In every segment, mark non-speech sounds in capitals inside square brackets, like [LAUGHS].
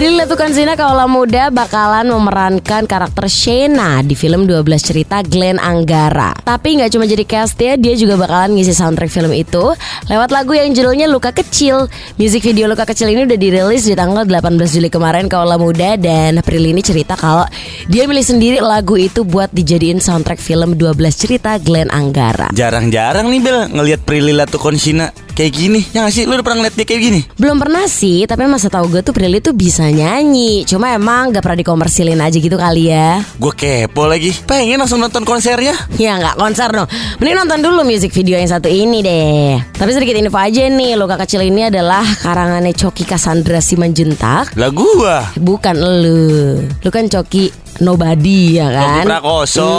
Prilly Latuconsina Kaula Muda bakalan memerankan karakter Shena di film 12 cerita Glenn Anggara. Tapi nggak cuma jadi cast ya, dia juga bakalan ngisi soundtrack film itu lewat lagu yang judulnya Luka Kecil. Music video Luka Kecil ini udah dirilis di tanggal 18 Juli kemarin Kaula Muda dan Prilly ini cerita kalau dia milih sendiri lagu itu buat dijadiin soundtrack film 12 cerita Glenn Anggara. Jarang-jarang nih Bel ngelihat Prilly Latuconsina kayak gini. Ya gak sih? Lu udah pernah ngeliat dia kayak gini? Belum pernah sih, tapi masa tahu gue tuh Prilly tuh bisa nyanyi. Cuma emang gak pernah dikomersilin aja gitu kali ya. Gue kepo lagi. Pengen langsung nonton konsernya. Ya nggak konser dong. Mending nonton dulu music video yang satu ini deh. Tapi sedikit info aja nih, Luka Kecil ini adalah karangannya Coki Cassandra Simanjuntak. Lah gua. Bukan lu. Lu kan Coki Nobody ya kan? Coki Prakoso.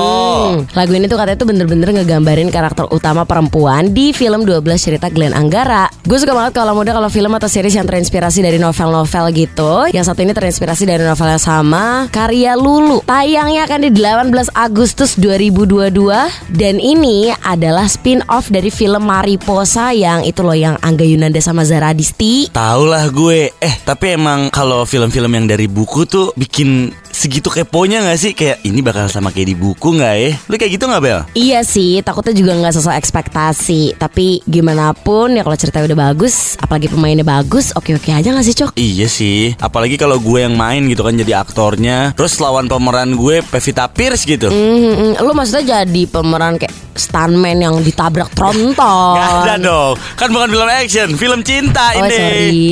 Hmm, Lagu ini tuh katanya tuh bener-bener ngegambarin karakter utama perempuan Di film 12 cerita Glenn Anggara. Gue suka banget kalau muda kalau film atau series yang terinspirasi dari novel-novel gitu. Yang satu ini terinspirasi dari novel yang sama Karya Lulu. Tayangnya akan di 18 Agustus 2022 Dan ini adalah spin-off dari film Mariposa Yang itu loh yang Angga Yunanda sama Zara Adisti. Tahu lah gue. Eh, tapi emang kalau film-film yang dari buku tuh bikin segitu keponya gak sih? Kayak ini bakal sama kayak di buku gak ya? Lu kayak gitu gak Bel? Iya sih, takutnya juga nggak sesuai ekspektasi. Tapi gimana pun ya kalau ceritanya udah bagus, apalagi pemainnya bagus, oke-oke aja nggak sih Cok? Iya sih, apalagi kalau gue yang main gitu kan jadi aktornya Terus lawan pemeran gue Pevita Pierce gitu Hmm, lu maksudnya jadi pemeran kayak stuntman yang ditabrak tronton? [LAUGHS] Gak ada dong, kan bukan film action, film cinta Oh ini sorry.